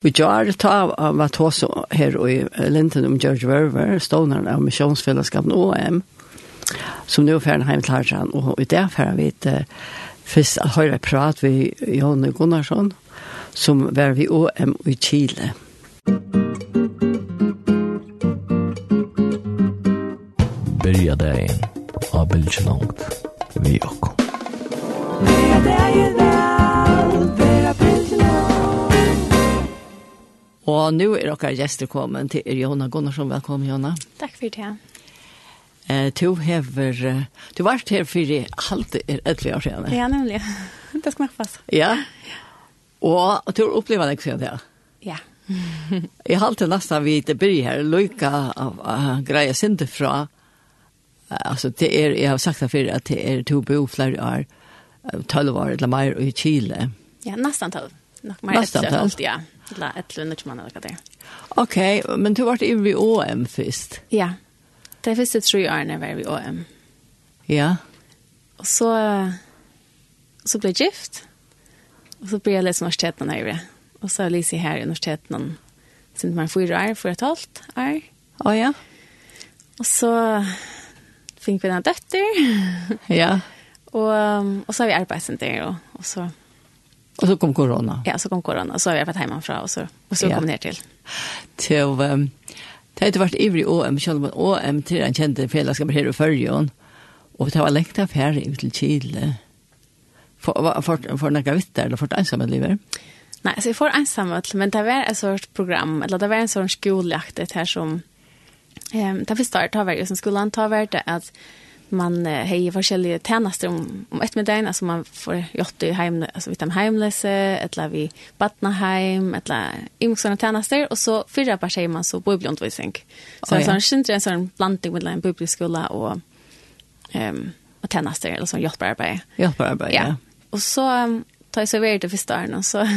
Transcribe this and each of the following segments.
Vi gjør det ta av at hos her i Linton om George Verver, stånaren av misjonsfellesskapen OM, som nå er ferdig hjem til Harjan, og i det ferdig vi til først høyre prat vi Jonne Gunnarsson, som var vi OM i Chile. Byrja dagen av Bilgelangt vi okkom. Byrja dagen Og nå er dere gjester kommet til Jona Gunnarsson. Velkommen, Jona. Takk for det. Eh, du hever, du var her for i halvt er et år siden. Ja, nemlig. Det skal nok passe. Ja. Og du har opplever deg siden det. Ja. I halvt er nesten vi til bry her, lykke av uh, greia sinde fra, Uh, altså det er, jeg har sagt det før, at det er to bo flere år, Uh, 12 år eller mer i Chile. Ja, nesten tølv. Nok mer etter alt. Ja eller et eller annet man eller det. Ok, men du var i OM først? Ja, det første tre årene var i OM. Ja. Og så, så ble jeg gift, og så ble jeg litt universiteten her i Og så er Lise her i universiteten siden man fyra år, fyra og et halvt år. Å ja. Og så fikk vi en døtter. ja. og, og så har vi arbeidsenter, og, og så Och så kom corona. Ja, så kom corona. Så har jag varit från och så, och så ja. kom ner till. Till, um, det har inte varit ivrig OM, själv om OM kände en ska fällskap här i förrjön. Och det var längt affär ut till Chile. För, för, för några vittar eller för ett ensamma livet. Nej, så jag får ensamma, men det var ett sorts program, eller det var en sorts skoljaktet här som... Um, det förstår, det har varit som skolan, det det att man har ju olika tjänster om om ett med den alltså man får gjort i hem alltså vi tar hemlösa eller vi barnahem eller imsona tjänster och så fyra par tjejer man så bubbelundervisning. Så oh, ja. så syns det en sån blandning mellan bubbelskola och ehm um, och tjänster eller sån hjälparbete. Hjälparbete. Ja. ja. Och så um, tar jag så vidare till första och så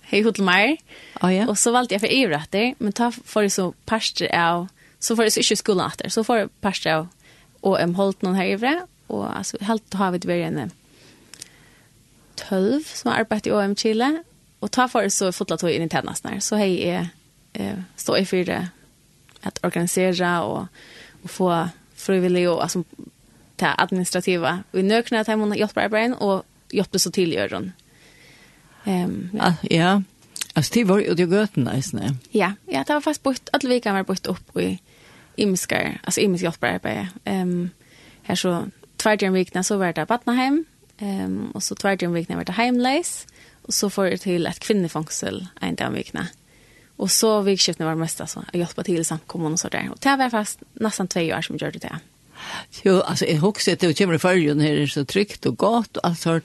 hej hotelmar. Å ja. Och så valde jag för evrätter men ta för så parster av så får det så inte skolan åter så får parster av og jeg holdt noen her i vre, og altså, helt har vi det vært en tølv som har arbeidt i OM Chile, og ta for så fotla tog inn i tennene så har jeg eh, stå i for at organisere og, og få frivillig og altså, ta administrativa. Vi nøkna at jeg må hjelpe arbeidet og hjelpe så til i øren. Um, ja. Ah, ja, altså det var jo det gøten nesten. Ja, ja, det var faktisk bort, alle vikene var bort opp i imiskar, alltså imisk hjälparbete. Ehm um, här så tvärd en så var det Batnaheim ehm um, och så tvärd en vart var det Heimleis och så får det till ett kvinnefangsel en dag vikna. Och så vikskiftet var mest alltså att hjälpa till samkommun och så där. Och det var fast nästan två år som gjorde det. Jo, alltså jag husar att det kommer för ju när det är så tryggt och gott och alltså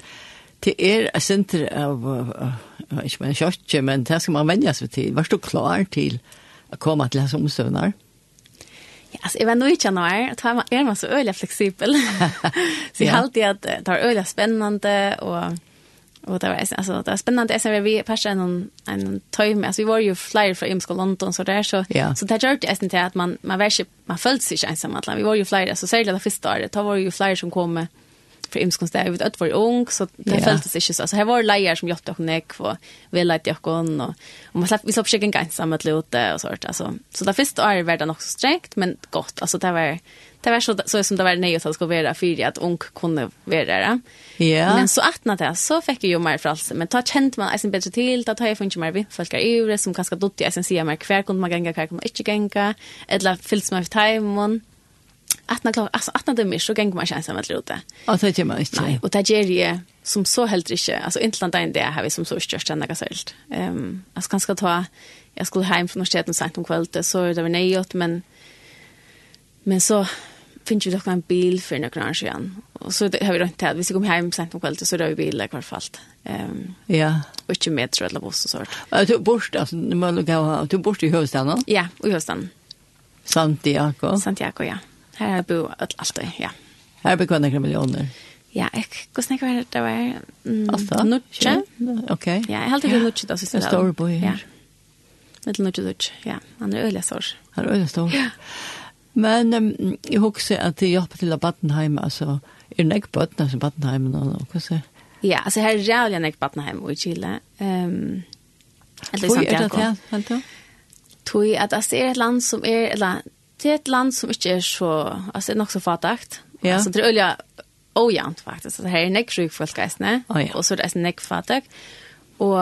det är ett center av jag menar kött men det ska man vänja sig till. Var du klar till att komma till hans omstövnar? Mm Ja, alltså jag var nog i januari, då var jag man så öliga flexibel. så jag alltid att det var öliga spännande och och det var alltså det var spännande. Sen vi passade en, en time. Alltså vi var ju flyer från Imsko London så där så ja. så det gjorde det inte att man man var man följde sig ensam att vi var ju flyer så särskilt det första året. Då var ju flyer som kom med för imskons där vet att var ung så det yeah. fältes inte så. Så här var lejer som gjort och nek och vill lätt jag kon och och man slapp vi slapp skicka en ganska med lite och sånt alltså. Så där först är det nog så strängt men gott alltså det var det var så så som det var nej att ska vara för att ung kunde vara där. Ja. Men så att när det så fick jag ju mer för alls men ta känt man alltså bättre till att jag funnit mer vi folk är ju som kanske dotter jag sen ser mer kvar kunde man gänga kvar kunde inte gänga eller fylls man för timon. 18 klar, alltså 18 timmar så gäng man känns som att luta. Ja, det gör man inte. Nej, och det gör ju som så helt inte. Alltså inte land där har vi som så störst ända gasölt. Ehm, alltså ganska ta jag skulle hem från universitetet sent om kvällen så det var nejot men men så finns ju dock en bil för en år sedan. Och så har vi inte här. Vi ska komma hem sent om kvällen så då är vi i kvar fall. Ehm. Ja. Och inte metro eller buss och sånt. Ja, du bort alltså man går du bort i huvudstaden. Ja, i huvudstaden. Santiago. Santiago, ja. Her har jeg bo alt det, ja. Her har jeg bo nekker millioner. Ja, jeg går snakke hva det var. Mm, Alta? Nutje. Ok. Ja, jeg halte det nutje da, synes jeg. Det stor bo her. Ja. Mittel nutje nutje, ja. Han er øyelig stor. Han er øyelig stor. Ja. Men um, jeg husker at jeg hjelper til av Battenheim, altså, er det ikke bøttene som Battenheim, og hva sier Ja, altså her er rævlig nek Battenheim hjemme i Chile. Um, eller i Santiago. Hvor er det til, helt Tui, at det er et land som er, eller det er et land som ikke er så, altså det er nok så fatagt. Ja. Altså det er øye ojant faktisk, så det her er nekk sjuk folk eisne, oh, ja. og så er det eisne nekk fatagt. Og,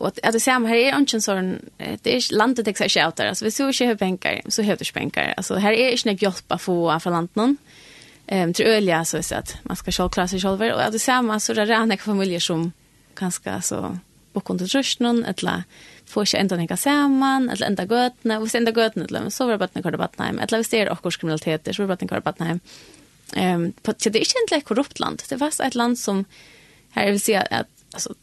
og at det samme her er ikke en sånn, det er landet det ikke er der, altså hvis du ikke har penger, så har du ikke penger. Altså her er ikke nekk hjelp å få fra landet Ehm um, tror jag så det at man skal selv klare seg selv. Og at det samme så er det en familier som kanskje så bakom det rösten eller får ikke enda nekka saman, eller enda gøtene, og hvis enda gøtene, eller så var det bare nekka Batnheim, eller hvis det er okkurs kriminaliteter, så var det bare nekka Batnheim. Um, det er ikke egentlig et korrupt land, det er fast et land som, her vil si at, altså,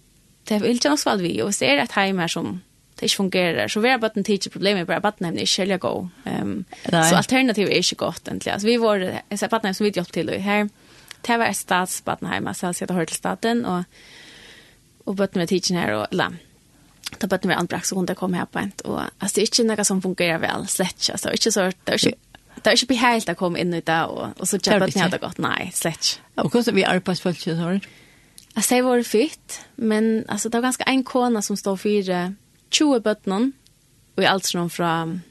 det er ikke noe skvald vi, og hvis det er et heim her som det ikke fungerer, så vil jeg bare en tidlig problem bare Batnheim, det er ikke veldig god. Um, så alternativet er ikke godt, egentlig. Altså, vi var, jeg ser Batnheim som vi hjelpte til, og her, det var et statsbatnheim, altså, jeg har hørt til staten, og, og bøtten med tidsen her, og, eller, ta bara med anbrax och det kom här på ett och alltså det är inte något som fungerar väl slätt alltså inte så det är inte Det är inte behält att komma in i det och, och så känner jag att jag hade gått, nej, slätt. Och hur vi är på spölt, så har du? Alltså, det var fint, men alltså, det var ganska en kona som stod för 20 bötterna och i allt från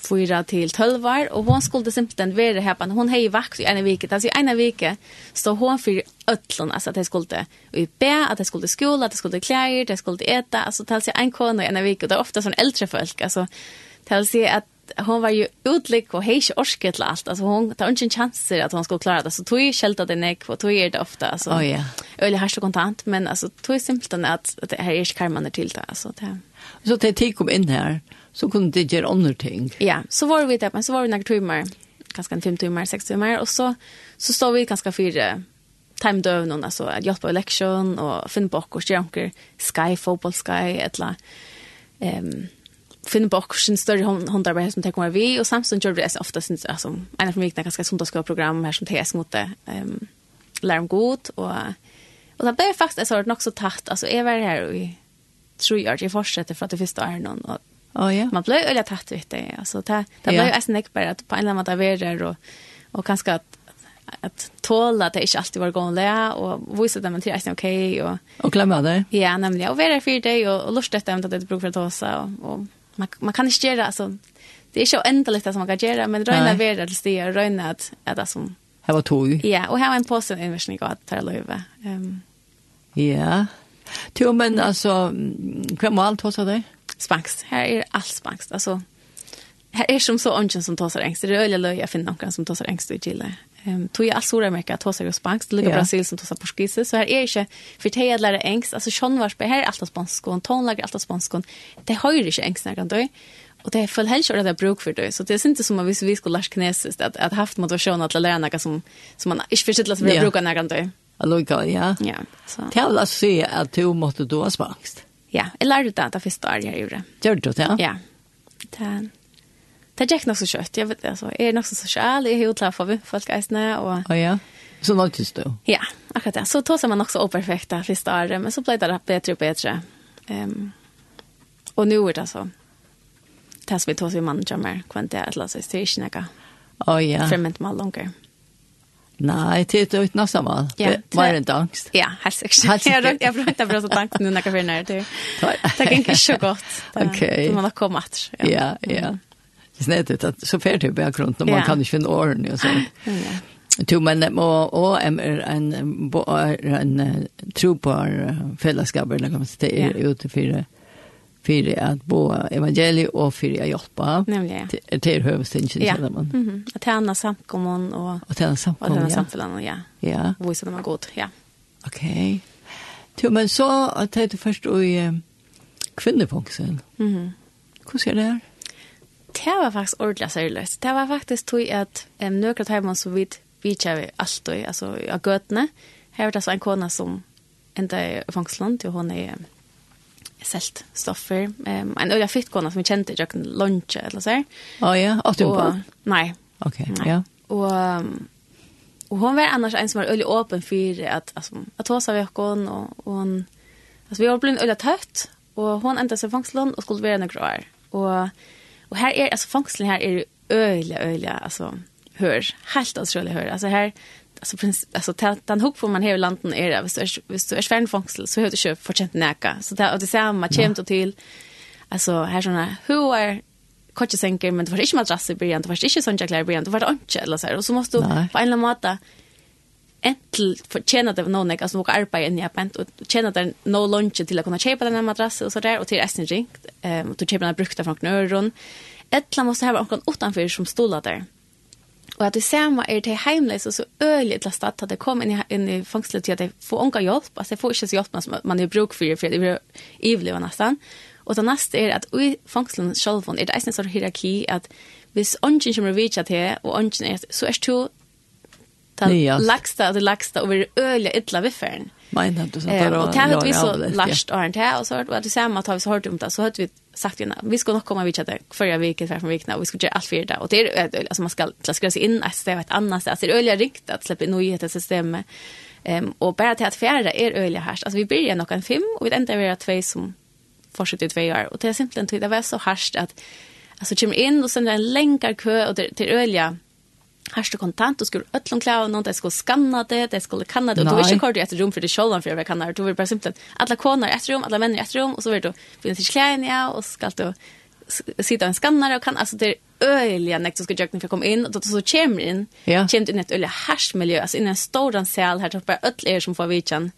fyra till 12 år och hon skulle simpelthen vara här men hon hej vakt i en vecka alltså i en vecka så hon för öllon alltså att det skulle i be att det skulle skola att det skulle kläder det skulle äta alltså tal sig en kona i en vecka det är ofta sån äldre folk alltså tal sig att hon var ju utlik och hej orske til allt. Alltså hon tar inte en chanser att hon skulle klara det så tog ju skälta den nek och tog är det ofta alltså oh, yeah. eller här så kontant men alltså tog simpelthen at, att det här är karman till det alltså det så det kom in här så kunde det göra andra ting. Ja, så var vi där, men så var vi några timmar, kanske en fem timmar, sex timmar, och så, så stod vi ganska fyra time dövnen, alltså att hjälpa election och finna bak och stjärnker, sky, fotboll, sky, etla, um, finna bak sin större hundarbete som tänker vi, och samtidigt gör vi det ofta, alltså, en av de viktiga ganska sundagsgård program här som TS mot det, um, lär om god, och, och det blev faktiskt ett nog också tatt, alltså jag var här och tror jag att jag fortsätter för att det första är någon, och Oh, ja. Man blir öliga tatt vid det. Alltså, det, det blir ju yeah. bara att på en eller annan måte och, och kanske att att tåla att det inte alltid var gående och visa dem till att det är okej. Okay, och, och glömma det. Ja, nämligen. Och vara för dig och, och lust detta att det är bruk för att håsa. Och, och man, man kan inte göra, alltså, det är inte oändligt det som man kan göra, men röjna vara till steg och röjna att, att, att, som Här var tog. Ja, och här var en påse en invärsning av att ta löve. Um. Ja. Jo, men alltså, vem allt hos dig? spanks. Här är allt spangst. Alltså, här är som så ången som tar engst. Det är öliga löj jag finner någon som tar engst i Chile. Um, tog jag all Sydamerika tar sig spangst. Det ligger Brasil som tar sig. Så här är inte för det jag lärde engst. Alltså, sån vars här är allt spansk. spanskån. Tonlager allt av spanskån. Det höjer inte engst när jag dör. Och det är full helst att det är bruk för det. Så det är inte som att vi skulle lära kinesiskt att, att haft motivation att lära något som, som man inte förstår att vi brukar när jag dör. Allora, ja. Ja. Så. Det är väl att se att du måste då ha spangst. Ja, jeg lærte det det første året jeg gjorde. Gjør du det? Ja. Det, det gikk nok så kjøtt. Jeg vet det, altså. Jeg er nok så sosial, jeg er jo klar for folk eisene. Og... Oh, ja. Så nøytes du? Ja, akkurat det. Så tog man nok så operfekt det første året, men så ble det bedre og bedre. Um, og nå er det så. det som vi tog som manager med, kvendt jeg et eller annet, så det er ikke noe oh, ja. fremmed med langer. Nei, det är inte något samma. Det var en angst. Ja, helt säkert. Jag har inte bra så tanken nu när jag finner det. Det kan inte så gott. Okej. Man har kommit att. Ja, ja. Det är snett at så fer färdigt bakgrunnen, og Man kan inte finna åren och sånt. Jo, men och er en en tro på fällskaper när man sitter ute för för att bo evangeliet och för att hjälpa nämligen ja. till hövstingen ja. man. Mm. Att tjäna samkommon och att tjäna samkommon. Att tjäna samkommon, ja. Ja. Vad som man gott, ja. Okej. Okay. men så att det först i kvinnepunkten. Mhm. Mm Hur ser det här? Det var faktisk ordentlig seriöst. Det var faktisk tog at um, några timmar så vidt vi kör alt og, altså, av gøtene. Her var det så en kona som enda i är og hun er um, selt stoffer. Um, en øyla fittgående som vi kjente i Jøkken lunsje, eller så. Å oh, ja, åtte du på? Nei. Ok, nei. ja. Og, og hon var annars en som var øyla åpen for at, altså, at hos av Jøkken, og, og hon, altså, vi var blitt øyla tøtt, og hon enda seg fangselen og skulle være noen år. Og, og her er, altså, fangselen her er øyla, øyla, altså, hör helt otroligt hør. alltså här alltså finns alltså den hook får man här i landen är det visst är du är svärn fångsel så hör du köp förtjänt näka. Så där och det samma kämt och till. Alltså här såna who are kotje sänker men det var inte madrass i början det var inte sån jäkla i början det var inte eller så här. Och så måste du på en eller annan måte entel för tjäna det någon jag som åker arbeta in i appent och tjäna det no lunch till att kunna köpa den här madrassen och så där. Och till resten ringt ehm och då köpa den brukta från knörron Ettla måste ha någon utanför som stolar där. Og at det samme er det heimleis og så øyelig til at det kom inn i, inn i fangslet til at jeg får unga hjelp, altså jeg får ikke så hjelp som man er bruk for, for det blir ivlivet nesten. Og det neste er at i fangslen selv er det en sånn hierarki at hvis ånden kommer vidtja til, og ånden er så er det to den lagsta og det lagsta og vi er øyelig ytla vifferen. Menar du så där? Och kan vi så last aren't här och så att det samma att har hört om det så hade vi sagt ju vi ska nog komma vidare chatta förra veckan för från veckan och vi ska göra allt för det och det är alltså man ska klassas in ett ställe ett annat ställe. Alltså det är öliga riktat släppa in i ehm och bara till att färra är öliga här. Alltså vi börjar nog en fem och vi ändrar vi två som fortsätter i två år och det är simpelt inte det var så harst att alltså kommer in och sen är en länkar kö och det är öliga Hast du kontant, du skulle ötlån klara någon, de skulle skanna det, de skulle kanna det. Och du vill inte kort i ett rum för det själva för jag kanna det. Du vill bara simpelt, alla koner i ett rum, alla män i ett rum. Och så vill du finna till kläden, ja, och ska du sitta i en skannare och kan. Alltså det är öjliga näkt du ska jökna för att komma in. Och då så kommer in, ja. kommer in i ett öjliga härsmiljö. Alltså in i en stor sal här, så bara ötl er som får vitsan.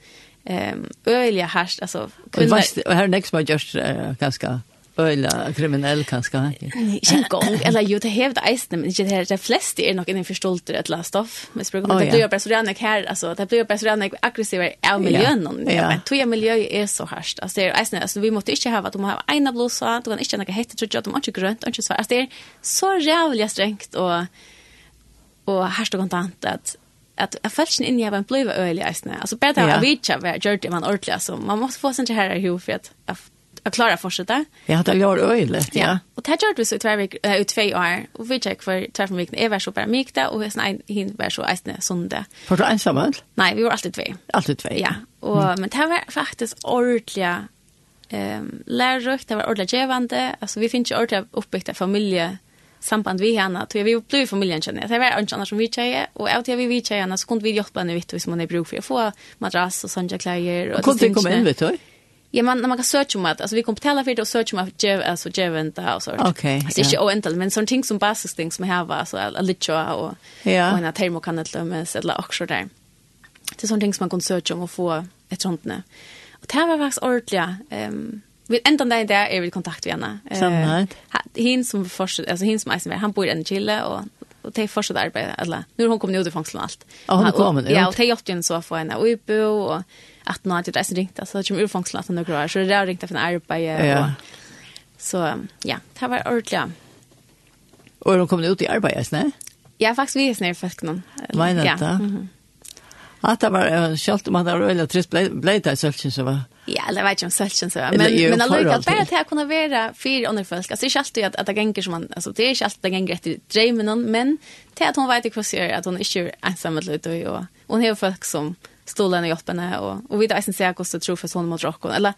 Um, öjliga härst, alltså. Kvinnor... Och här är näkt som har gjort ganska öliga kriminell kanske. Nej, en gång eller ju det hävd eisne men inte det de flesta är nog inne förstolter ett last stoff. Men språk men det blir bara så där här alltså det blir bara så där aggressiva av miljön och men två miljö är så harst. Alltså det är eisne alltså vi måste inte ha att de har ena blåsa, de kan inte några hette tror jag de inte grönt och inte svart. Alltså det är så jävligt strängt och och harst och kontant att att jag falls in i en blöva öliga eisne. Alltså bättre att vi tjänar gjort det man ordentligt så man måste få sånt här hur för att att klara fortsätta. Ja, det gör öjligt, ja. ja. Och det gjorde vi så i två, veck, äh, i två år. Och vi check för två veckor är var så bara mykta och jag snäj hin var så ästne sunda. Var du ensam? Nej, vi var alltid två. Alltid två. Ja, och mm. men det var faktiskt ordentliga ehm um, lärrökt, det var ordentligt givande. Alltså vi finns ju ordentligt uppbyggda familje samband vi henne, tog vi blev familjen känner. Det var inte annars som vi tjejer, och av tog vi vi tjejerna så kunde vi hjälpa henne vitt hvis man är bruk för att få madrass och sådana kläder. Och kunde vi komma in vet du? Ja, man, man kan searcha om att, alltså vi kommer betala för det och searcha om att ge, alltså ge vänta och sånt. Okej. Okay, alltså yeah. inte oändligt, men sånt ting som basic things som här har, alltså a litcha och, yeah. och en termokannet termokanetlömmes eller också där. Det är sånt ting som man kan searcha om och få ett sånt nu. Och det här var faktiskt ordentliga, um, vi ändan där där är vi i kontakt med henne. Samlat. Uh, hin som fortsatt, alltså hin som är han bor i en chille och och det fortsätter arbeta alla. Nu har hon kommit ut i fängseln allt. Ja, hon kommer ut. Ja, och det gjort ju en så att få henne uppe och att nå att det är ringt alltså det kommer urfångslat några grejer så det är ringt för en arbete ja. och så ja det var ordentligt och de kom ut i arbetet nej Ja, faktiskt vi är för fisk någon. Vad är det? Mm Att det var skalt om att det var väldigt trist blejt där sölchen så var. Ja, det var ju om sölchen så var. Men men alltså att bara att här kunna vara fyra under folk. Alltså det skalt alltid att att det gänger som man alltså det är skalt det gänger rätt i dreamen men till att hon vet hur ser att hon är inte ensam med lut och hon har folk som stolen i hjälpen och och vi där sen ser kosta tror för sån mot rock eller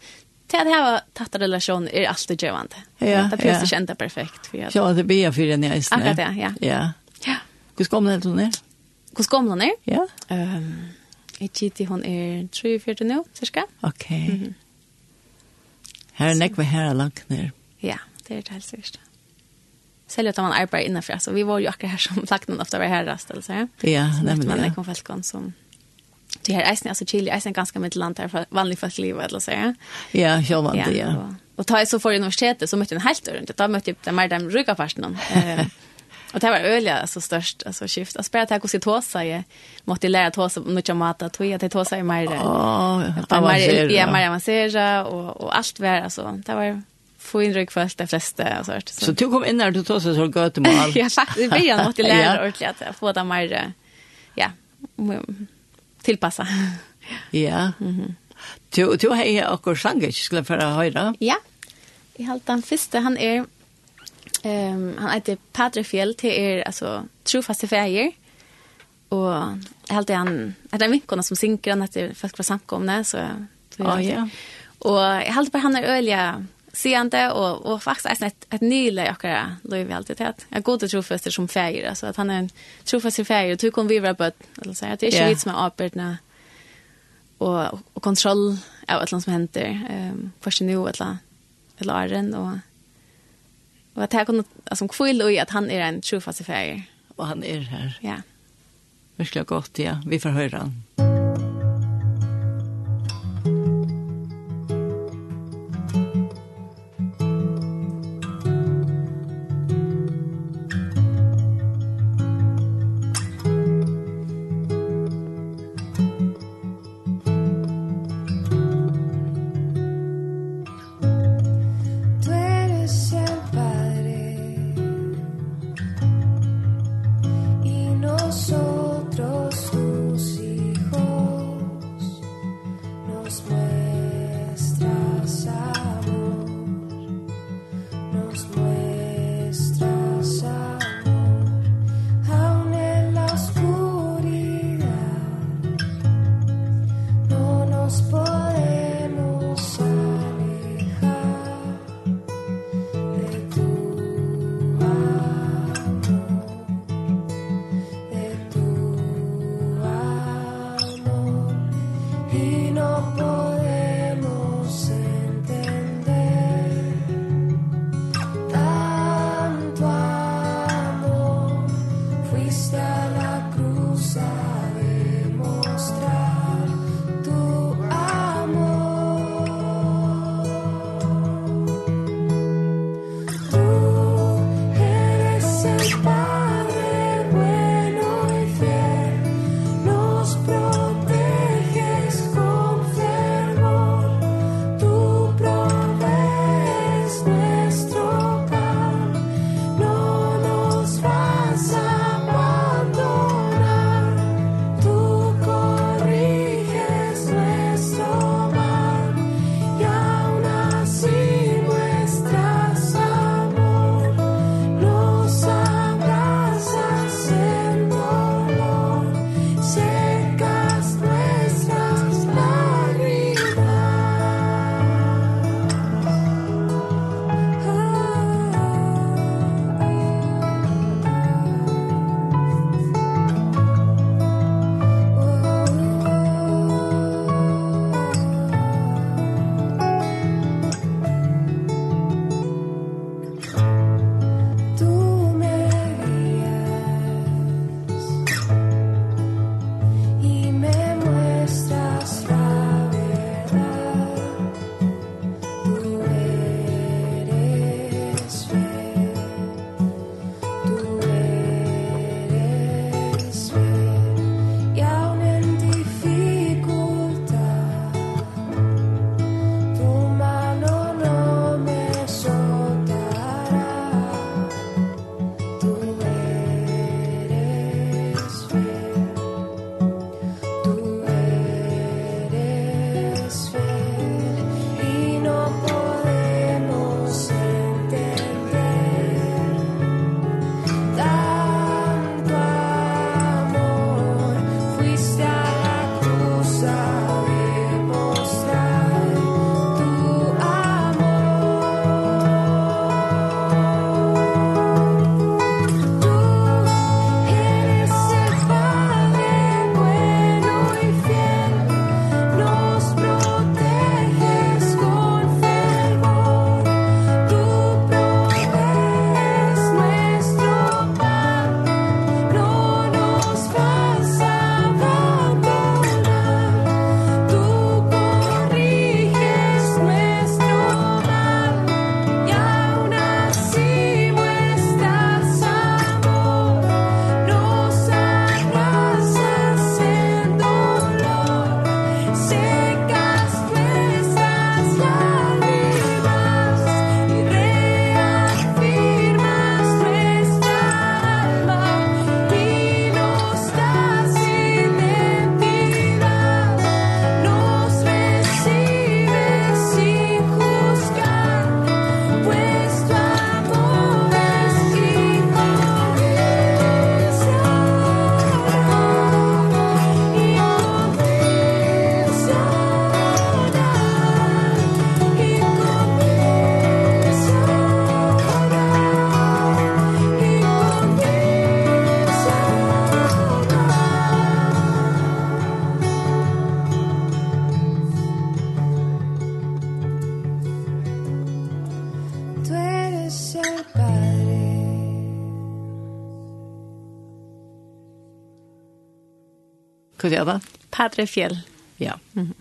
till att ha tatt relation är alltid givande. Ja, det blir så inte perfekt för jag. Ja, det blir för den i snä. Akkurat ja. Ja. Ja. Hur ska man det då ner? Hur ska man ner? Ja. Ehm Ejiti hon är 3-4 nu, cirka. Okej. Okay. Mm -hmm. Her er nekve her er langt ned. Ja, det er det helt sikkert. Selv at man arbeider innenfor, så vi var jo akkurat her som lagt noen ofte var herrest, altså. Ja, nemlig. man det kom folk som det här är alltså Chile är ganska mitt land där för vanligt folk liv eller så. Ja, jag var det. Ja. Och ta så för universitetet så mötte en helt runt. Då mötte jag den mer den rygga personen. Eh Och det var öliga alltså störst alltså skift. Att spela taco sitosa i måste lära tosa mycket mata tror jag det tosa i mer. Ja, mer ja mer massera och och allt var alltså det var få in rygg först de flesta och sånt. Så du kom in när du tosa så gott mål. Ja, faktiskt vi måste lära ordentligt att få det mer ja tilpassa. ja. Du, du har jo akkur jag skulle för att höra. Ja, I halte den första han är um, han heter Padrefjell, det er alltså trofaste fejer, Och jeg halte han, är den vinkona som synker han etter folk fra samkomne, så, så ja. Och jeg halte bara han är öliga seende og, og faktisk er ett et nylig akkurat kan lov i alltid att jag går til trofester som feir, altså at han er en trofester feir, og du kan vi vara på eller så at det är ju vits med arbetarna og, og kontroll av et allt som henter, händer ehm kanske et eller eller Arren og och att här kommer alltså kvill i at han er en trofester feir. Og han er her. Ja. Virkelig godt, ja, vi får höra. Mm. tre fjell. Ja. Mm -hmm.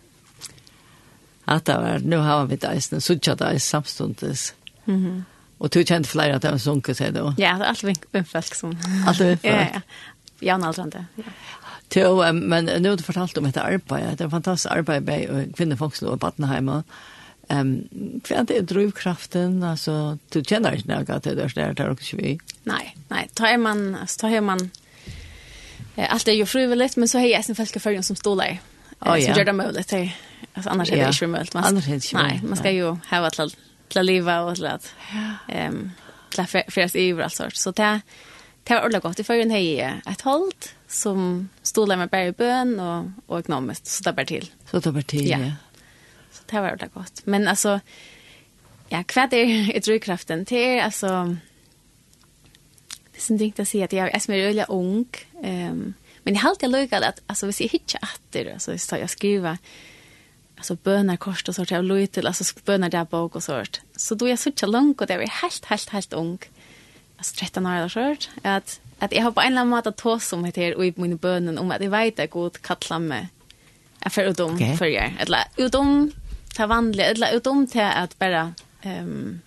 Att det var, nu har vi det eisen, suttja det eisen samstundes. Mm -hmm. Och du kjente flere att det var sunket sig då? Ja, det är alltid vimfalk som... Alt vimfalk? ja, ja. Jan Aldrande, ja. Jo, men nu har du fortalt om dette arbeidet. Det är fantastisk arbeid med kvinnofolkslov og Battenheim. Um, Hva er det drivkraften? Altså, du kjenner ikke noe til det der, der og ikke vi? Nei, nei. Da er man, altså, da er man Allt är ju frivilligt men så har jag sen folk för som stolar. Oh, ja. Så gör det möjligt. Hey. Alltså annars är det inte möjligt. Man, annars är det inte Nej, man ska ju ha ett till att leva och till att ehm till för att över allt sort. Så det det var ordentligt gott. i förrän hej ett halt som stolar med bärbön och och ekonomiskt så där bara till. Så där bara till. Ja. ja. Så det var ordentligt gott. Men alltså ja, kvad är i drivkraften till alltså som tänkte att säga att jag är som är öliga ung. Um, men jag har alltid lukat att alltså, hvis jag hittar attor så ska jag skriva alltså bönar kors och sånt jag lojt till alltså bönar där bak och sånt. Så då jag så långt och det var helt helt helt ung. Alltså 13 år eller sånt att att jag har på en eller annan måte ta som heter och i mina bönen om att jag vet att god kalla mig för utom okay. för jag eller utom ta vanliga eller utom till att bara ehm um,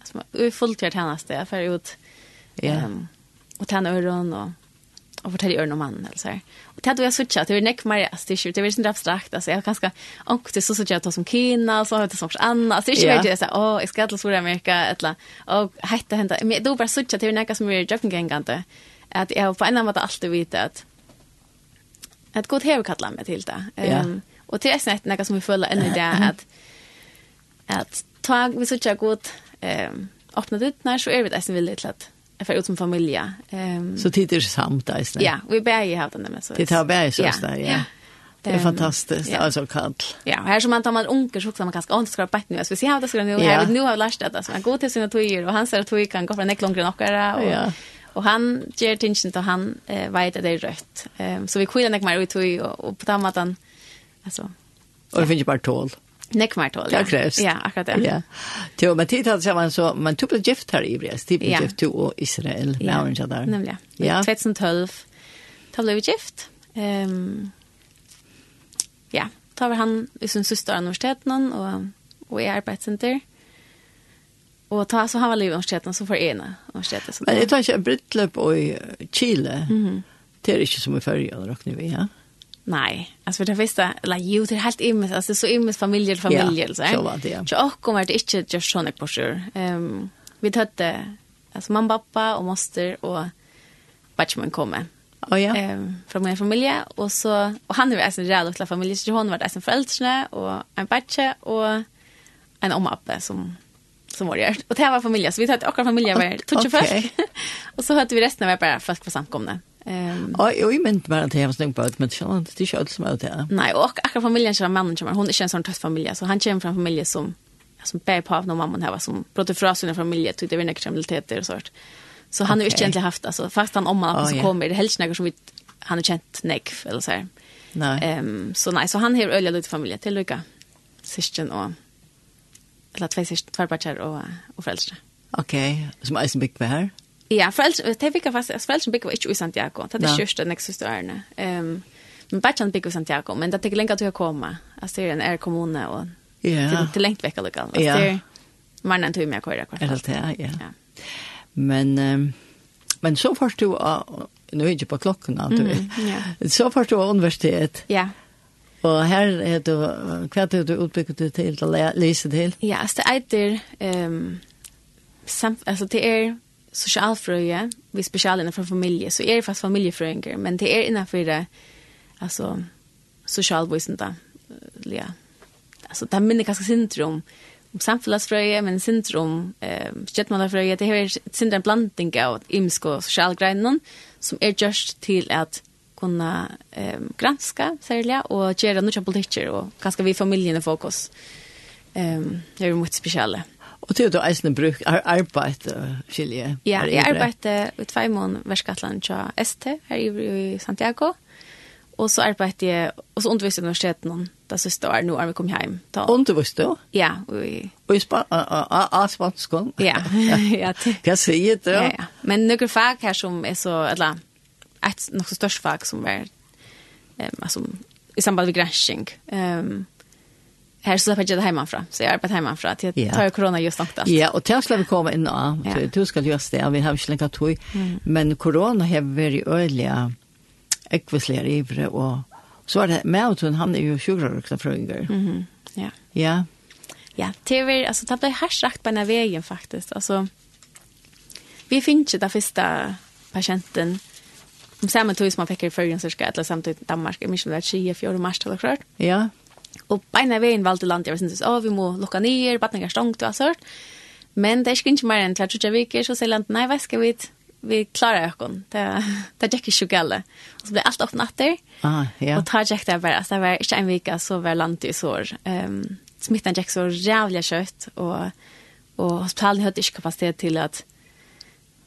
alltså fullt jag det för ut Ja. Um, och tända öron och och fortälja öron om mannen eller så här. Och det jag såg det är näck mer astiskt, det är inte abstrakt alltså jag ganska och det så så jag tar som kina så har det sorts annat. Alltså det är inte så åh, jag ska till Sydamerika eller och hetta hända. Men då bara såg jag det är näck som är joggingengande. Att jag på en annan måte alltid vet att att gott hevur kalla mig till det. Ehm yeah. um, og snett nokk som vi följer ännu det att att tag vi såg jag gott ehm öppna opna ut nær så är vi det som vil för ut som familj. Ehm så tid er samt där istället. Ja, vi bär ju den, med så. Det har bär ju så där, ja. Det är fantastiskt, yeah. alltså kall. Ja, här som man tar man onkel så också man kanske inte ska bättre nu. Så vi ser det skulle nu här nu har lärt det så man går till sina tojer och han säger att tojer kan gå för en lång grön och ja. Och han ger tingen till han eh, vet att det är rött. Ehm så vi kvinnor näck mer ut och, och på den tamatan alltså. Och det finns ju bara tål. Nekk mer tål, ja. Det krävs. Ja, akkurat det. Ja. Jo, men tid hade samman så, man tog blev gift här i Brest, tid blev ja. gift och Israel, ja. med ja. orange där. Nämligen. Ja. 2012, då blev vi gift. Um, ja, då var han i sin syster universiteten och, och i arbetscenter. Och ta så han var i universiteten så får ena universiteten. Men det tar inte en brittlöp i Chile. Mm -hmm. Det är inte som i förra, då råkar vi, ja. Nej, alltså för det första, eller jo, det är helt immens, alltså så immens familjer, familjer, ja, så. Ja, så var det, ja. Så och kommer det inte just sådana kurser. Um, vi hade, alltså mamma, pappa och moster och batchman kommer. Oh, ja. Um, från min familj, och så, och han är väl en rädd till familj, så hon var där som föräldrarna och en batche och en omappe som som var det. Och det här var familjen, så vi hade åkra familjer var 20 okay. folk. och så hade vi resten av bara folk på samkomna. Ehm och jag inte bara att jag var snygg på ett men det är inte alls som det. Nej, och akkurat familjen som mannen som hon är en sån tuff familj så han kommer från familj som som bär på av någon mamman här som bröt från sin familj till det vinner kriminaliteter och sånt. Så han har ju inte egentligen haft alltså fast han om man så kommer det helst några som vi han har känt neck eller så här. Nej. Ehm så nej så han har öliga lite familj till Luca. Sistern och eller två sistern två barn och och föräldrar. Okej, som är en big här. Ja, föräldrar, det fick jag fast, föräldrar bygger inte i Santiago, det är det största nästa större. Ehm, men bachan bygger i Santiago, men det tar länge att jag komma. Alltså det är en är kommun och yeah. till längt vecka lokal. Alltså Ja. det är mannen tog med kvar kvar. Helt ja, ja. Men um, men så först du nu är ju på klockan alltså. Mm, Ja. Så först du universitet. Ja. Og her er du, hva er du utbygget du til å lese til? Ja, altså det er, um, samt, altså det er sosialfrøye, vi spesial innenfor familie, så er det fast familiefrøynger, men det er innenfor det, altså, sosialvisen da, ja. Altså, det er minne ganske syndrom, om samfunnsfrøye, men syndrom, eh, kjøttmannsfrøye, det er syndrom blanding av imsk og sosialgreinen, som er just til at kunna eh, granska særlig, og gjøre noen politikker, og ganske vi familien i fokus. Um, det er jo mye spesiale. Og til du eisne bruk ar arbeid, skilje? Ja, jeg arbeidde i tvei måned verskatland til ST her i Santiago. Och så arbeidde jag och så underviste jeg universiteten noen, da synes det var nå er vi kom hjem. Underviste du? Ja. Og, og i span a a a spansk? Ja. ja. Hva sier du? Ja, ja. Men några fag här som är så, eller ett nok så størst fag som är um, alltså i samband med grænsing. Um, här så jag det hemifrån. Så jag arbetar hemifrån. Jag tar yeah. corona just nog Ja, yeah, och tills vi kommer in och ja. du ska just det. Vi har inte länge tog. Mm. Men corona har varit öliga ekvisler ivre och så är det med att han är ju sjukare också för yngre. Mm. Ja. Ja. Ja, det är alltså det blir härskt på den här vägen faktiskt. Alltså vi finns ju den första patienten om samma tog som man fick i förrän så ska eller samtidigt i Danmark jag i det där 24 mars eller klart. Ja. Og beina veien valgte landet, jeg syntes, å, vi må lukka nyer, badninger stongt og sånt. Men det er ikke ikke mer enn til at viker, så sier landet, nei, hva skal vi vi klarar ökon. Det det gick ju gälle. Så blev allt öppnat där. Ah, ja. Och tar jag det bara. Så det var inte en vecka så var landet i sår. Ehm um, smittan gick så jävla kött och och hospitalen hade inte kapacitet till att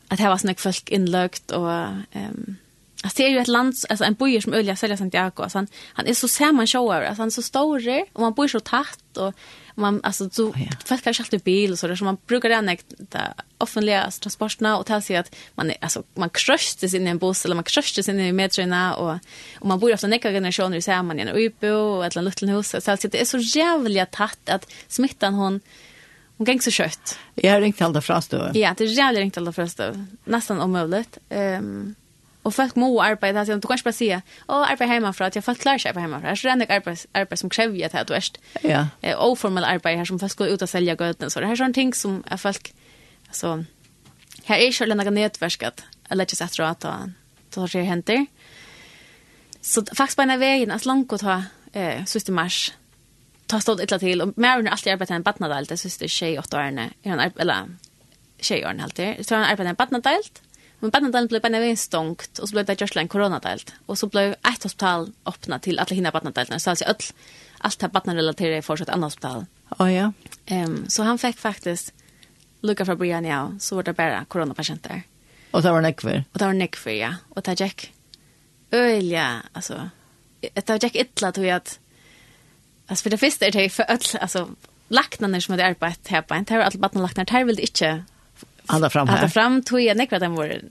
att det var snäck folk inlökt och ehm Alltså det är ju ett land, alltså en bojer som Ölja säljer Santiago. Alltså han, han är så sammanshower, alltså han är så stor och man bor så tätt och man alltså så oh, ja. fast kanske alltid bil och så där så man brukar den där offentliga transporterna och ta sig att man är, alltså man kröstes in i en buss eller man kröstes in i metrona och och man bor ofta näka generationer så här man i en uppe och ett litet hus så alltså det är så jävla tätt att smittan hon Hon gäng så kött. Jag har ringt alla frastöv. Ja, det är jävligt ringt alla frastöv. Nästan omöjligt. Ehm um, Och folk må arbeta så du kanske bara säga, "Åh, arbeta hemma för att jag folk klarar sig på hemifrån." Så det är arbete arbete som kräver att det är Ja. Eh oformell arbete här som folk går ut och sälja göten så det här är sån ting som är folk alltså här är själva några nätverk att eller just att dra ta ta sig händer. Så faktiskt på en vägen att långt att ta eh sista mars ta stått ett till och mer än alltid arbetar en badnadalt det sista tjej åtta årne eller tjej årne alltid så han arbetar en barnadelt Men Badnadalen blev bara en stångt och så blev det just en coronadelt. Och så blev ett hospital öppnat till alla hina Badnadelna. Så alltså allt, allt här Badnarelaterade är fortsatt annat hospital. Oh, ja. Um, så han fick faktiskt lucka fra Brian ja, så var det bara coronapatienter. Och det var nekver? Och det var nekver, ja. Och det gick öliga, alltså. Det gick illa tror jag att Alltså för det första är det för öll, alltså, laknarna som hade arbetat här på en, det var alla badnarlaknar, det här vill inte Alla fram här. Alla fram tog jag nekva den var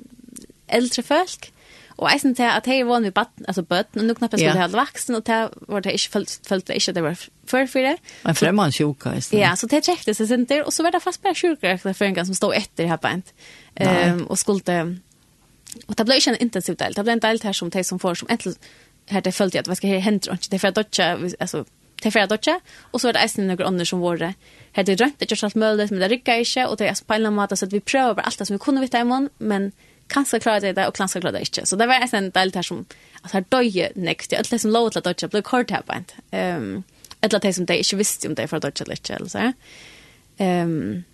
äldre folk. Och jag syns att hej var vi bad alltså bad och nu knappt skulle ha vuxen och det var det inte följt följt det inte det var för för det. En främmande sjuka istället. Ja, så det checkade sig sen där, och så var det fast bara sjukare för en gång som stod efter här på ett. Ehm och skulle och det blev inte en intensiv del. Det blev en del här som de som får som äntligen här det följde att vad ska hända inte det för att dotcha alltså til flere dødse, og så er det eisen noen andre som våre. Her det drømt, det gjør alt mulig, men det rykker ikke, og det er på en eller annen måte, så vi prøver alt det som vi kunne vite imon, men kan skal klare det, og kan skal klare det ikke. Så det var eisen en del her som, at her døye nekst, det er alt som lov til dødse, ble kort her på en. Um, eller det som de ikke visste om det for dødse eller ikke, eller så. Um,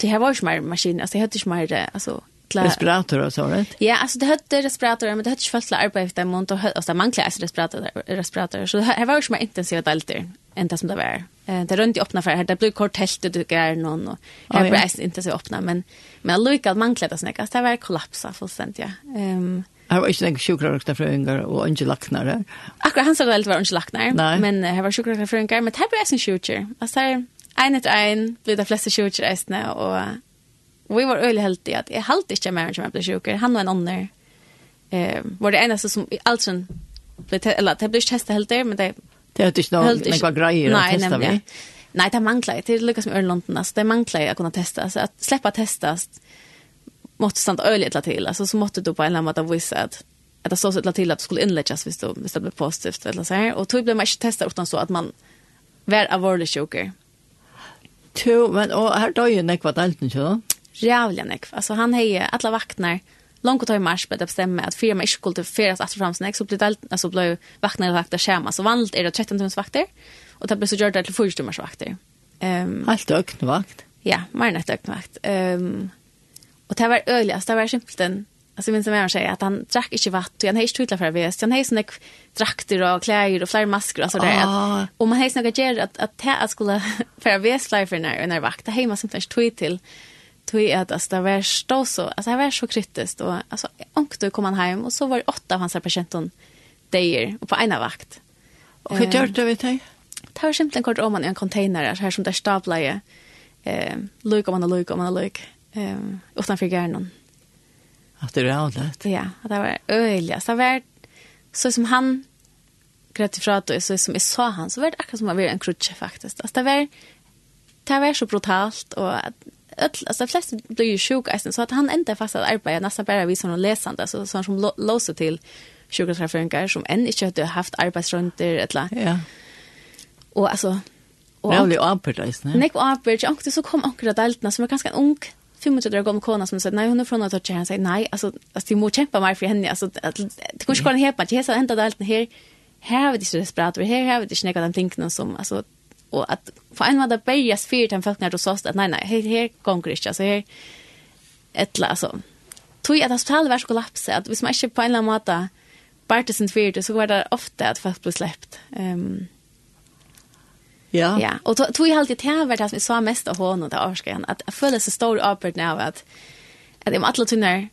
det her var ikke mer maskiner, altså jeg hadde ikke mer, altså, fölta respirator och så right? Ja, alltså det hade respirator men det hade fölta arbete efter månad och alltså det manglade alltså respirator respirator så det var ju mer intensiva alltid än det som det var. Eh det runt i öppna för här det blev kort helt du gör någon och här var det inte så öppna men men Luca manglade det snäcka det var kollapsa fullständigt ja. Ehm Här var inte en sjukrörökta fröingar och inte lacknare. Akkurat han sa väl var inte lacknare, men här var sjukrörökta fröingar, men det här blev en sjukr. Alltså här, en etter en, blev det fleste sjukr eisne, og Och vi var öle helt att jag halt inte mer som jag blev sjuk. Han var en annan eh var det enda som alltså blev eller det blev testa helt där men det det hade inte någon men vad grejer att testa vi. Nej, det manglar det lyckas med Örlanden alltså det manglar att kunna testa så att släppa testas måste stanna öle till till alltså så måste du på en lämma av vissa att att det så så till att det skulle inläggas visst då visst det blev positivt eller så här och tog blev man inte testa utan så att man var avvärlig sjuker. Jo, men og her døy jo nekva delten, ikke da? jävla nekv. Alltså han hejer alla vaknar långt och tar i mars på det bestämma att fyra skulle inte skulle att efter framsnäck så blir det alltså blev vaknar och vaktar schema så vanligt är det 13 timmars vakter och det blir så gjort det till 4 timmars vakter. Ehm um, allt. Ja, mer än ett öknvakt. Ehm um, och det var öjligast, det var simpelt en Alltså minns jag säger att han drack inte vatten, han hejs tutlar för väst, han hejs några drakter och kläder och fler masker och så där. Ah. Och man hejs några ger att att det skulle för väst life när när vakta hemma som flash tweet till tog jag att det var stå så, alltså det var så kritiskt och alltså ångte kom han hem och så var det åtta av hans patienter där och på ena vakt. Och hur gjorde du vet dig? Det var simpelthen kort om man i en container här som där staplade eh lugg om man lugg om man Ehm eh utanför gärnon. Att det är avlätt. Ja, det var öjligast. Det var så som han grät ifrån att så som jag sa han så var det akkurat som att vara en krutsch faktiskt. Alltså det var det var så brutalt och öll alltså flest blir ju sjuka så att han inte fast att arbeta. Nästan bara vi som läsande så sån som låser till sjukvårdsreferengar som än inte hade haft arbetsrunder eller ja. Och alltså och Rävlig avbördes, nej? Nej, avbördes. Och så kom akkurat deltarna som är ganska ung 25 år gammal kona som sa nej hon är från att tjäna säger nej alltså alltså det måste kämpa mer för henne. Alltså att det kanske kan hjälpa det så ända allt här här har vi det så desperat vi här har vi det snäcka den tingen som alltså och att för en vad det börjas för den folk när du såst att nej nej här här går inte alltså här ett alltså tog jag att hospital var kollapsa att vi smäller på en eller annan måta partisan för så var det ofta att folk blev släppt ehm um, Ja. Ja, och tog jag alltid till vart som vi sa mest av honom där årskan att jag föll så stor apert nu att att det var alla tunnar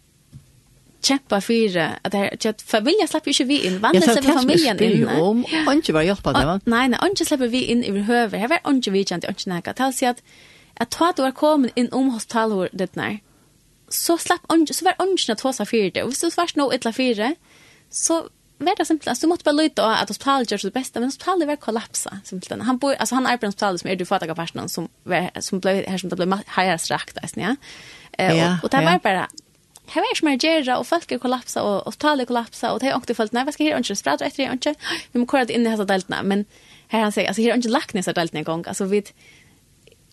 kjempa fyra att det att familjen släpper ju inte vi in. Vandrar sig familjen in om. Och inte var hjälpa det va? Nej nej inte släpper vi in i höver här var inte vi inte inte näka tal sig att att ta då kommer in om hostal det när. Så slapp inte så var inte att hosa för det och så vars nog ett la fyra så var det simpelt. Du måste bara lyda att hospitalet gör sitt bästa. Men hospitalet var kollapsa simpelt. Han bor alltså han är på hospitalet som är du fattar personen som som blev här som det blev här strakt alltså ja. Och och det var bara här är mer gera och folk kollapsa och hospitalet talet kollapsa och det har också fallit nej vad ska här inte sprada efter det inte vi måste kolla in i dessa deltarna men här han säger alltså här inte lagt ner så deltarna en gång alltså vi,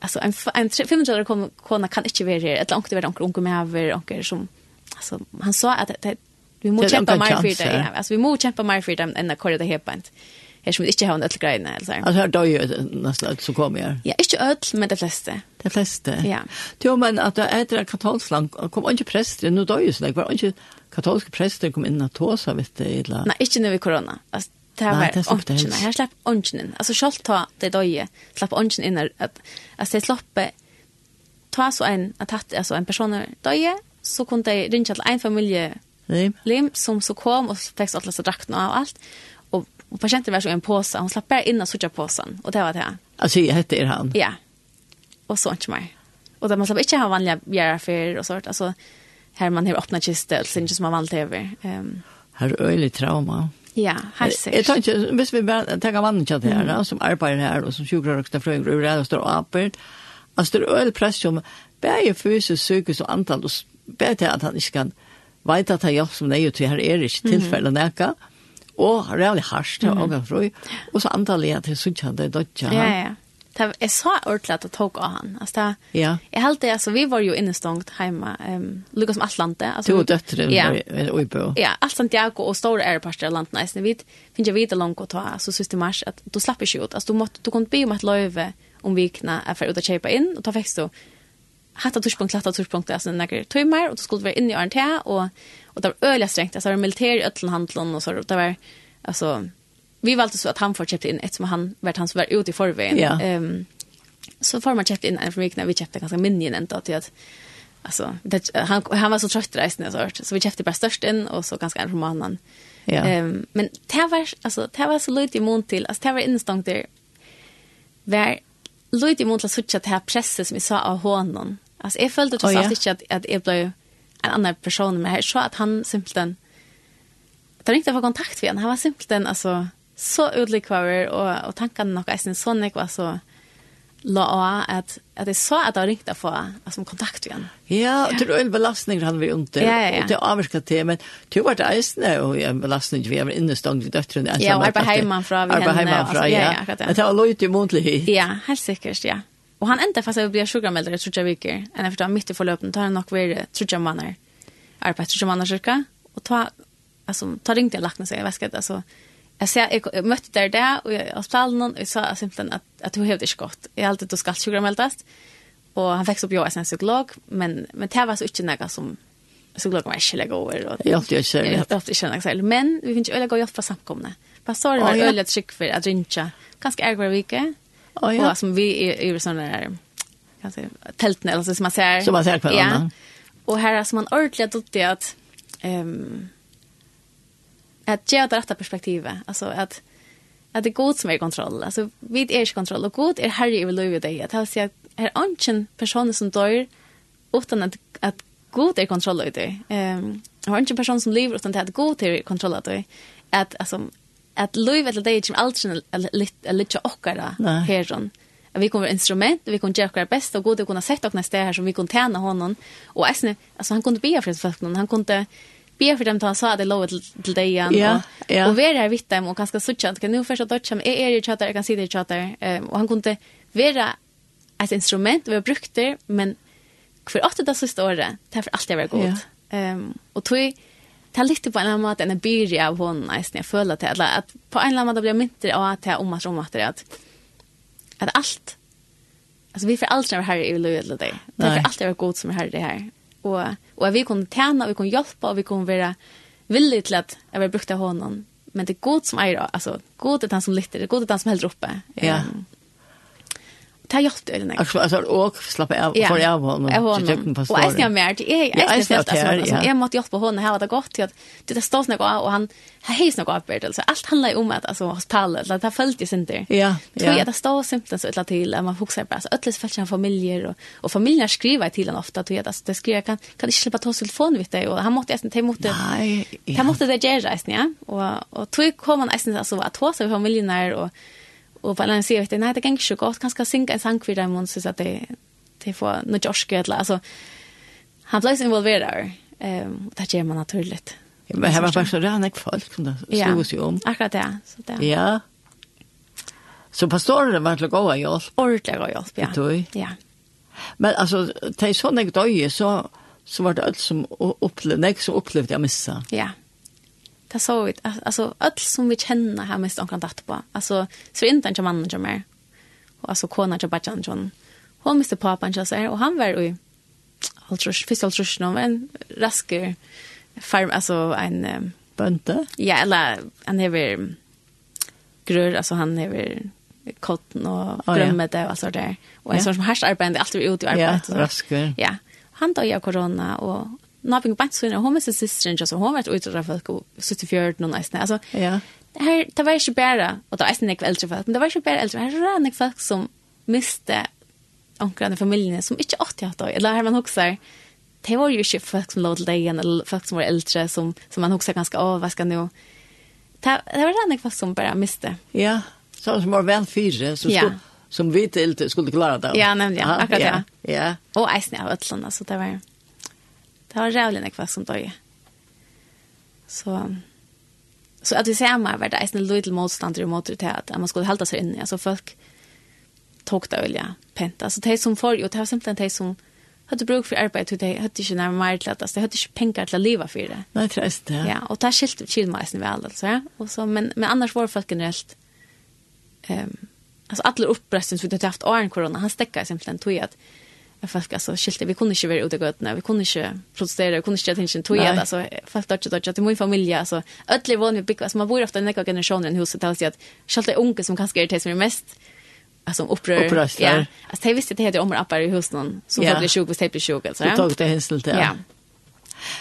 alltså en en 500 kom kona kan inte vara här eller långt över onkel onkel med över onkel som alltså han sa att det, vi måste kämpa mer för det ja, alltså vi måste kämpa mer för det än att kolla det här på Jeg som ikke har en ødel greiene. Altså, altså her døg jo nesten så kommer jeg. Ja, ikke ødel, men de fleste. De fleste? Ja. Jo, men at det er et katolsk land, kom ikke prester, nå døy jo sånn, var ikke katolske prester kom inn og tog seg, vet du, eller? Nei, ikke når vi korona. Altså, det har vært ånden. Her slapp ånden inn. Altså, selv ta det døg, slapp ånden inn. Altså, det slapp ta så en, at hatt, altså, en person døg, så kunne de ringe til en familie Lim. Lim, som så kom og fikk alle disse drakten og alt. Och, och patienten var så i en påse. Hon slapp bara in och såg påsen. Och det var det. Altså, jeg heter han? Ja. Och så inte mer. Och där man slapp inte ha vanliga bjäraffärer och sånt. Alltså här man har öppnat kistor. Så inte som man valt över. Um, her er øyelig trauma. Ja, här ser. Jag tänkte, hvis vi bara tänker mannen till det her, Mm. Som arbetar här och som sjukrörökta og Och og står och apert. Alltså det er øyelig press som bare fysisk, psykisk og antall, og bare til at han ikke kan vite at han hjälp som det er, ju till här är inte tillfället mm. näka og rævlig harsht, mm. og frøy, og så antallet at jeg synes han det dødja. Ja, ja. Det er så ordentlig at det tok av han. Altså, det, ja. Jeg held det, altså, vi var jo innestångt hjemme, um, lukket som Atlante. Altså, du og døtteren ja. Er, i Uibø. Ja, alt Santiago og store æreparster av landet. Jeg vi finner jeg videre langt å ta, altså, synes det mars, at du slapp ikke ut. Altså, du, måtte, du kunne be om et løyve om vikene er for ut å kjøpe inn, og ta fikk du hatta tuschpunkt klatta tuschpunkt alltså några timmar och då skulle vara inne i RNT och Och det var öliga strängt. Alltså det var militär i ötlenhandlen och så. Det var, alltså, vi valde så att han får köpt in ett som han, vart han så var ute i förvägen. Ja. Um, så får man köpt in en för mycket när vi köpte ganska minion ändå till att alltså det, han han var så trött rejsen så så vi köpte bara störst in och så ganska en från. Ja. Ehm men det var alltså det var så lite imot till alltså det var instängt där var lite imot att switcha till här presset som vi sa av honom. Alltså jag följde totalt oh, ja. inte att att jag blev en annan person med här så att han simpelthen Det ringte få kontakt med han. Han var simpelthen alltså så odlig kvar och och tankarna nog är så nek var så la att att det så att jag ringde få alltså kontakt igen. Ja, det är en belastning han vi inte och det avskar til, men det var det eisende och en belastning vi har inne stång vid döttren där. Ja, var hemma från vi henne. Ja, ja, ja. Det har lojt i hit. Ja, helt sikkert, ja. Og han ända fast jag blir sugarmelder i trutja viker. enn jeg forstår midt i förlöpen tar han nok vært trutja Manner, arbeid trutja Manner cirka. og ta, altså, ta ringte jeg jag lackna sig i väsket. altså, jeg, ser, jeg, jag mötte der, det jeg har spalt noen, og jeg sa simpelthen at, att hon hövde inte gott. Jag alltid då skal sugarmeldast. og han fick så bjöd en psykolog. Men, men det var så ikke noe som psykologen var ikke inte over, og jeg har ikke, jeg Jag har alltid känner. Men vi finner ikke öliga gå hjälp samkomne, Pastoren Pastorer var öliga tryck for at rinja. Ganska ärgåra vike. Oh, ja. Och som vi är i sådana där alltså, eller alltså som man ser. Som man ser på ja. Och här är som man ordentligt duktig att um, att ge det rätta perspektivet. Alltså att att det är god som är i kontroll. Alltså vid är i kontroll och god är herre över livet dig. Att alltså att är ingen personer som dör utan att att god är kontroll över dig. Ehm har inte person som lever utan att god är kontroll över dig. Att alltså at livet eller det som alltid att lite okkara herron. Vi kommer instrument, vi kommer göra våra bästa och goda kunna sätta oss nästa här som vi kunde tjäna honom. Och Esne, alltså han kunde be för folk, han kunde be för dem till han sa det lov till dig igen. Ja, ja. Och vi är här vitt dem och ganska suttjant. Kan nu först att dörr som är er i tjatar, jag kan se det i tjatar. Och han kunde vara ett instrument, vi har brukt det, men för åtta det sista året, det är för allt jag var god. Ja. Um, och tog det er litt på en eller annen måte enn jeg byr av när jag føler til, eller att på en eller annen måte blir jeg myntere av at jeg omhatt, omhatt, att att allt alltså vi får aldri være här i løy eller det, det er alltid være god som er herre det här och och vi kunde tjäna vi kunde hjälpa och vi kunde vara villige till att jag vill brukta honom men det är god som är eier, altså god er den som lytter, god er den som häller uppe Ja. Um, ta hjälpte eller nej. Alltså alltså och slappa av för jag var på Och jag snär mer till jag jag snär alltså jag måste hjälpa honom här det gott till att det står av, och han hejs något arbete alltså allt handlar om att alltså hospitalet, eller det har följdes inte. Ja. Tror jag det står simpelt så utla till att man fokuserar på alltså ölles fällan familjer och och familjer skriver till han ofta tror jag det skriver kan kan inte släppa ta telefon vid dig och han måste nästan ta emot det. Nej. Han måste det göra nästan ja och och tror kommer nästan alltså att ta familjen familjerna och och på balansera ut det. Nej, det kan inte så gott, Kanske synka en sang för dem mån så att det det får något jorske eller alltså han blir så involverad. Ehm um, det gör man naturligt. Ja, men här var faktiskt redan ett folk som det slog sig om. Akkurat det. Så det. Ja. Så pastoren var till goda hjälp. Ordentliga goda hjälp, ja. Det Ja. Men alltså, det är sådana döje så, så var det allt som upplevde, nej, som upplevde jag missa. Ja det så vi, alltså allt som vi känner här mest omkring datter på. Alltså så inte en mannen som mer. Och alltså kona jag Bajan, John. Hon miste pappan jag säger och han var ju Altrus, fyrst altrus någon en rasker farm alltså en um, Bønte? Ja, eller han hever grör alltså han hever kotten och drömmet oh, ja. och allt sånt där. Och en ja. sån som härskarbeid, alltid ute i arbetet. Ja, rasker. Ja, han dog av corona och napping på så hon sin systern just hon var ut där folk och så till fjärd någon nästan alltså ja. här det var ju bara och var är det äldre folk men det var ju bara äldre här var det folk som miste onklarna i familjen som inte åt jag då eller här man huxar det var ju shit folk som låg dig eller folk som var äldre som som man huxar ganska av vad ska nu det det var det folk som bara miste ja så som var vel fyra så ja. skulle, som vi inte skulle klara det ja nämligen akkurat ja ja. och eisen av ötlarna så det var Det var rævlig nekva som døg. Så, så at vi ser meg var det eisen lydel motstander og måter til at man skulle hålla seg inne. Altså folk tok det olja pent. Altså de som får, jo det var simpelthen de som hadde bruk for arbeid, de hadde ikke nærmere til at, de hadde ikke penger til å leve for det. Nei, det er det. Ja, og det er skilt til meg alltså. vel, altså. Ja? Så, men, men annars var folk generelt, um, altså alle opprøstene som vi hadde haft åren korona, han stekket simpelthen tog at, folk alltså skilte vi kunde inte vara ute gott när vi kunde inte protestera vi kunde inte tänka inte tog alltså folk dodge dodge till min familj alltså ödle var vi bygga alltså man bor ofta i näka generationen huset alltså att skilte onkel som kanske är det som är mest alltså upprör upprör ja alltså det visste det heter om appar i huset någon så folk blir sjuk och stäpp blir sjuk alltså det tog det hänsel till ja.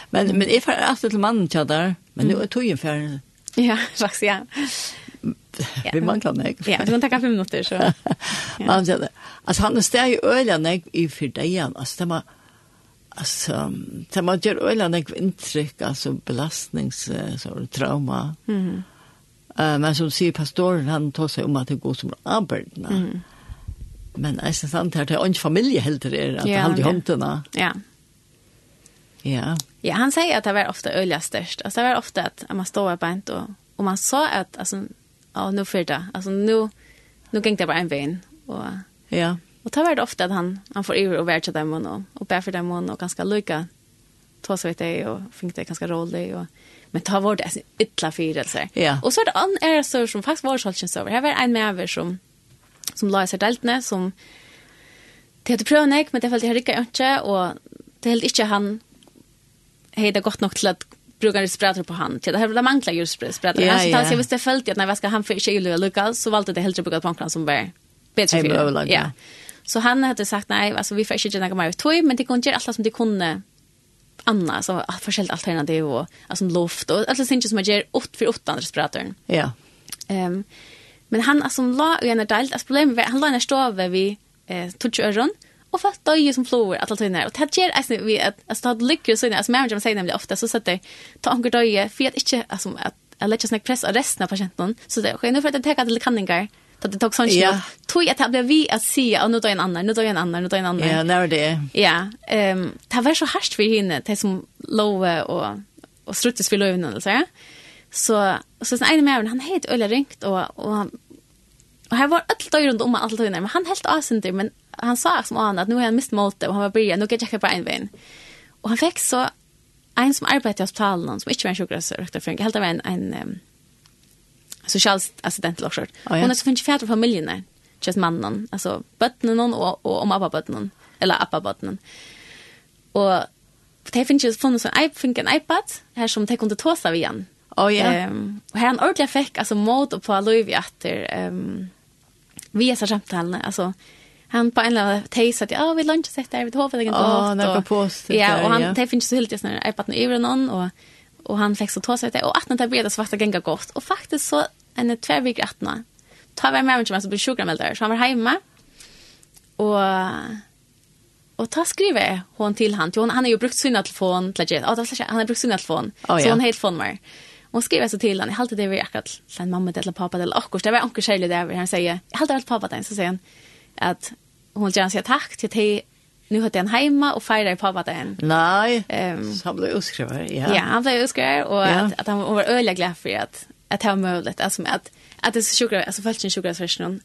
Men men är för alltså till mannen tjadar men nu är tojen för ja faktiskt ja. Ja, vi manglar nek. Ja, du kan takka fem minutter, så. Ja. Man sier det. Altså, han er steg i øyla nek i fyrdeien. Altså, det var, altså, det var gjør øyla nek inntrykk, altså, belastnings, så, trauma. Mm. Uh, men som sier pastoren, han tar seg om at det går som arbeidene. Mm. Men jeg synes han tar til ånd familie helt til det, at ja, han holder i håndene. Ja, ja. Ja, han säger att det var ofta öliga störst. Alltså det var ofta att man står på en och, och man sa att alltså, ja, nu för det. Alltså nu nu gick det bara en vän och ja. Och tar det ofta att han han får ur och värja dem och och bär för dem och ganska lycka. Ta så vet jag och fick det ganska roligt och men ta vart det ytla så Ja. Och så är det an är så som faktiskt var så över. Här var en med som som la sig deltne som det hade prövat nek men det föll jag här rycka inte och det helt inte han hej det gott nog till att brukar det spratter på Till Det här manglar ju spratter. Yeah, alltså, yeah. Jag visste följt att när jag ska han för tjej och Lucas så valde det helt brukat på honom som var bättre för Ja. Så han hade sagt nej, alltså vi får inte något mer toy men det kunde göra allt som det kunde Anna så förskält alternativ och alltså luft och alltså syns som jag ger åt för åt andra spratter. Ja. Ehm men han alltså la en del alltså problemet var han la en stove vi eh touch öron och fast då ju som flower att alltid när och det ger alltså vi att att stad lyckas så när som jag säger nämligen ofta så sätter ta anker då ju för att inte alltså att jag lägger snack press resten av patienten så det sker nu för att det tar att det kan att det tog sånt ja. Tog att det blev vi att se och nu då en annan nu då en annan nu då en annan ja när det ja ehm det var så harst för henne det som lova och och struttes för löven alltså ja. Så så sen en med han helt öle ringt och och Och här var allt då runt om allt då men han helt asenter men han sa som han att nu har han mist målet och han var börja, nu kan jag bara en vän. Och han fick så en som arbetade i hospitalen som inte var en sjukgräsröktarfränk, helt av en, en um, socialassistent eller också. Oh, ja. Hon är så finns fäder familjen där, just mannen, alltså bötnen och, och om abba bötnen, eller abba bötnen. Och det finns ju funnits en iPad här som de kunde ta sig igen. Oh, ja. Um, och han ordentligt fick alltså mod på Louis efter um, via samtalen. Alltså, han på en eller annan tejs att ja vi lunch sett där vi hovet igen då. Ja, det var positivt. Ja, och han det finns så helt just när jag partner över någon och och han fick så ta sig det och att när det blev det svarta gänga gott och faktiskt så en två veckor att nå. Ta var med mig som blir sjukrameld där så han var hemma. Och Och ta skriver hon till han. Hon han har ju brukt sin telefon till att. Ja, det han har brukt sin telefon. Oh, så ja. Så hon helt fon mer. Hon skriver så till han. Jag hade det vi akkurat sen mamma eller pappa eller akkurat. Det var onkel Shirley där han säger. Jag hade allt pappa den så säger han att hon gärna säger tack till dig. Nu har den hemma och firar i pappa den. Nej, um, så han blev utskriven. Ja. ja, han blev utskriven och ja. att, att han var öliga glad för att, att det var möjligt. Alltså att, att det är så sjukare, alltså följt sin sjukare versionen.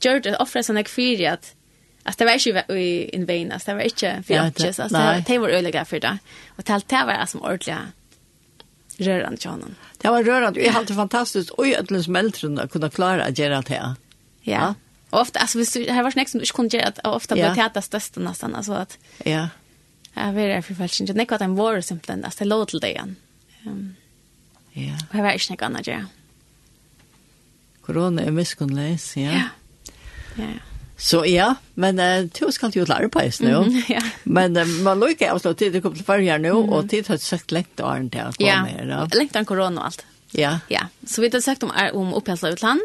Gör det, offrar sig när att Alltså det var inte i en vän, alltså det var inte för att just, alltså det var öliga för det. Och det här var alltså ordentliga rörande till honom. Det var rörande, det var fantastiskt. Oj, att det som äldre kunde klara att göra det här. Ja. Och ofta alltså visst det här var snäck som du inte kunde göra att ofta yeah. blev det största nästan alltså att Ja. Yeah. Jag vet inte för fallet inte något att en var simpelt alltså det låter det igen. Ehm. Ja. Jag var inte annat ja. Corona är miskunnläs, ja. Ja. Ja. Så ja, men uh, du skal jo lære på eis nå. Mm, ja. Men uh, man lukker av slå tid du kom til farger nå, mm. og tid har sagt lengt av den til å komme her. Ja, lengt av korona og alt. Ja. Ja, så vi har sagt om, om opphelset utland,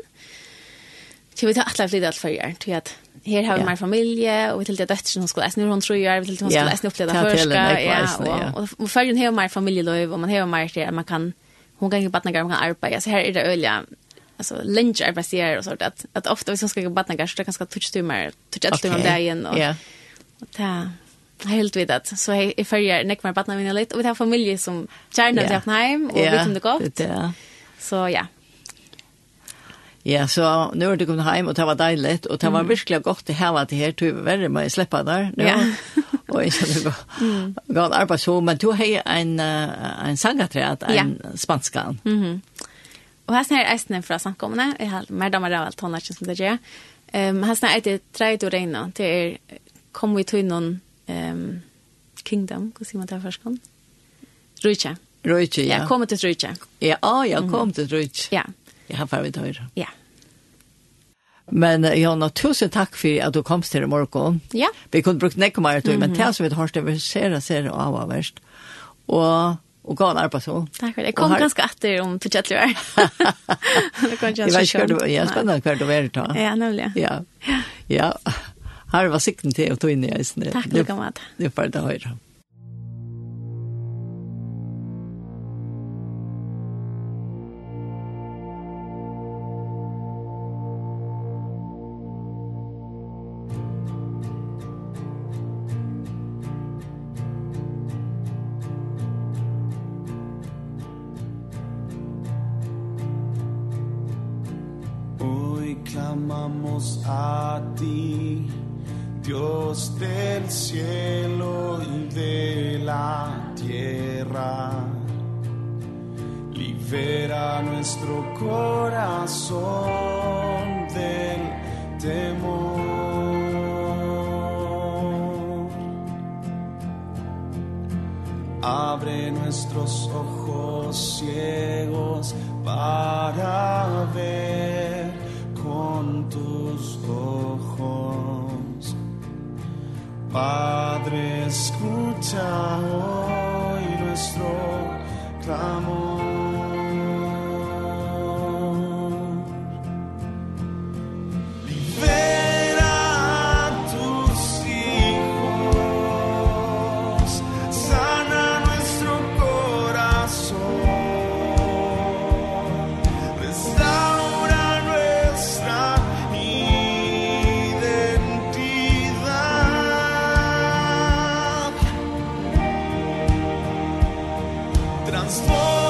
Så vi tar alla flytta allt för er, tror jag her har vi mer familie, og vi tilte døtter som skulle, nu hun tror jeg, vi tilte hun skulle eisne oppleve det førska, ja, og, og førgen har mer familieløyv, og man har mer til at man kan, hun kan ikke badnagar, man kan arbeide, så her er det øyelig, alltså lunch arbeidsgjer og sånt att att ofta vi ska gå badnagar så det kanske touch timmar touch ett timmar där igen Og, ja. ta helt vidt att så jag är förr näck mer badnagar mina litt, og vi har familie som gärna yeah. till og och vi kunde gå så ja. Ja, så nu har du kommit hem och det var dejligt och det var verkligen gott att häva det här typ värre med släppa där. Nu. Ja. och jag hade gått gått arbeta så men du har en en sangaträd en ja. spanskan. Mhm. Mm och här är ästen från sankomna. Jag har mer damer av allt hon som det gör. Ehm um, här snär det tre då reina. Det är kom vi till någon ehm um, kingdom, hur ser man det förskon? Rujtje. Ruicha, ja. Ja, kom till Rujtje. Ja, oh, ja, kom till Ruicha. Ja. Jeg har vært høyre. Ja. Men Jonna, tusen takk for at du komst til i morgen. Ja. Vi kunne brukt nekk mer til, men det som vi har hørt, det ser sere, sere av av verst. Og, og gå en arbeid så. Takk for det. Jeg kom har... ganske etter om to kjettelig vær. Jeg vet ikke hva du ja, Jeg er spennende hva du er til. Ja, nemlig. Ja. Ja. Her var sikten til å ta inn i eisen. Takk, Luka Mad. Det får det høyre. tross. hans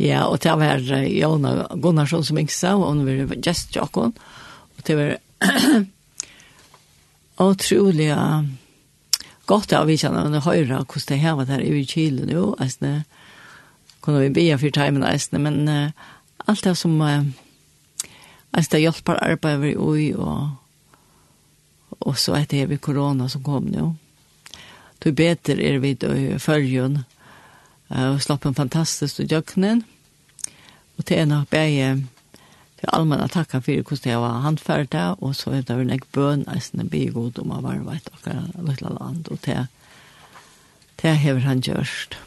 Ja, og det var Jona Gunnarsson som ikke sa, og hun var just jokken. Og det var utrolig godt av vikene, men høyre hvordan det her var der i Kile nå, eisne, kunne vi be for timen eisne, men uh, alt det som uh, det hjelper arbeid vi i og, og så etter vi korona som kom nå. Det er bedre er vi i følgen, og slapp en fantastisk døgnen. Og til en av bæge til allmenn takka for hvordan jeg var handferdig, og så er det vel ikke bøn, jeg synes det god om å være veit akkurat løtla land, og det det har han gjørst.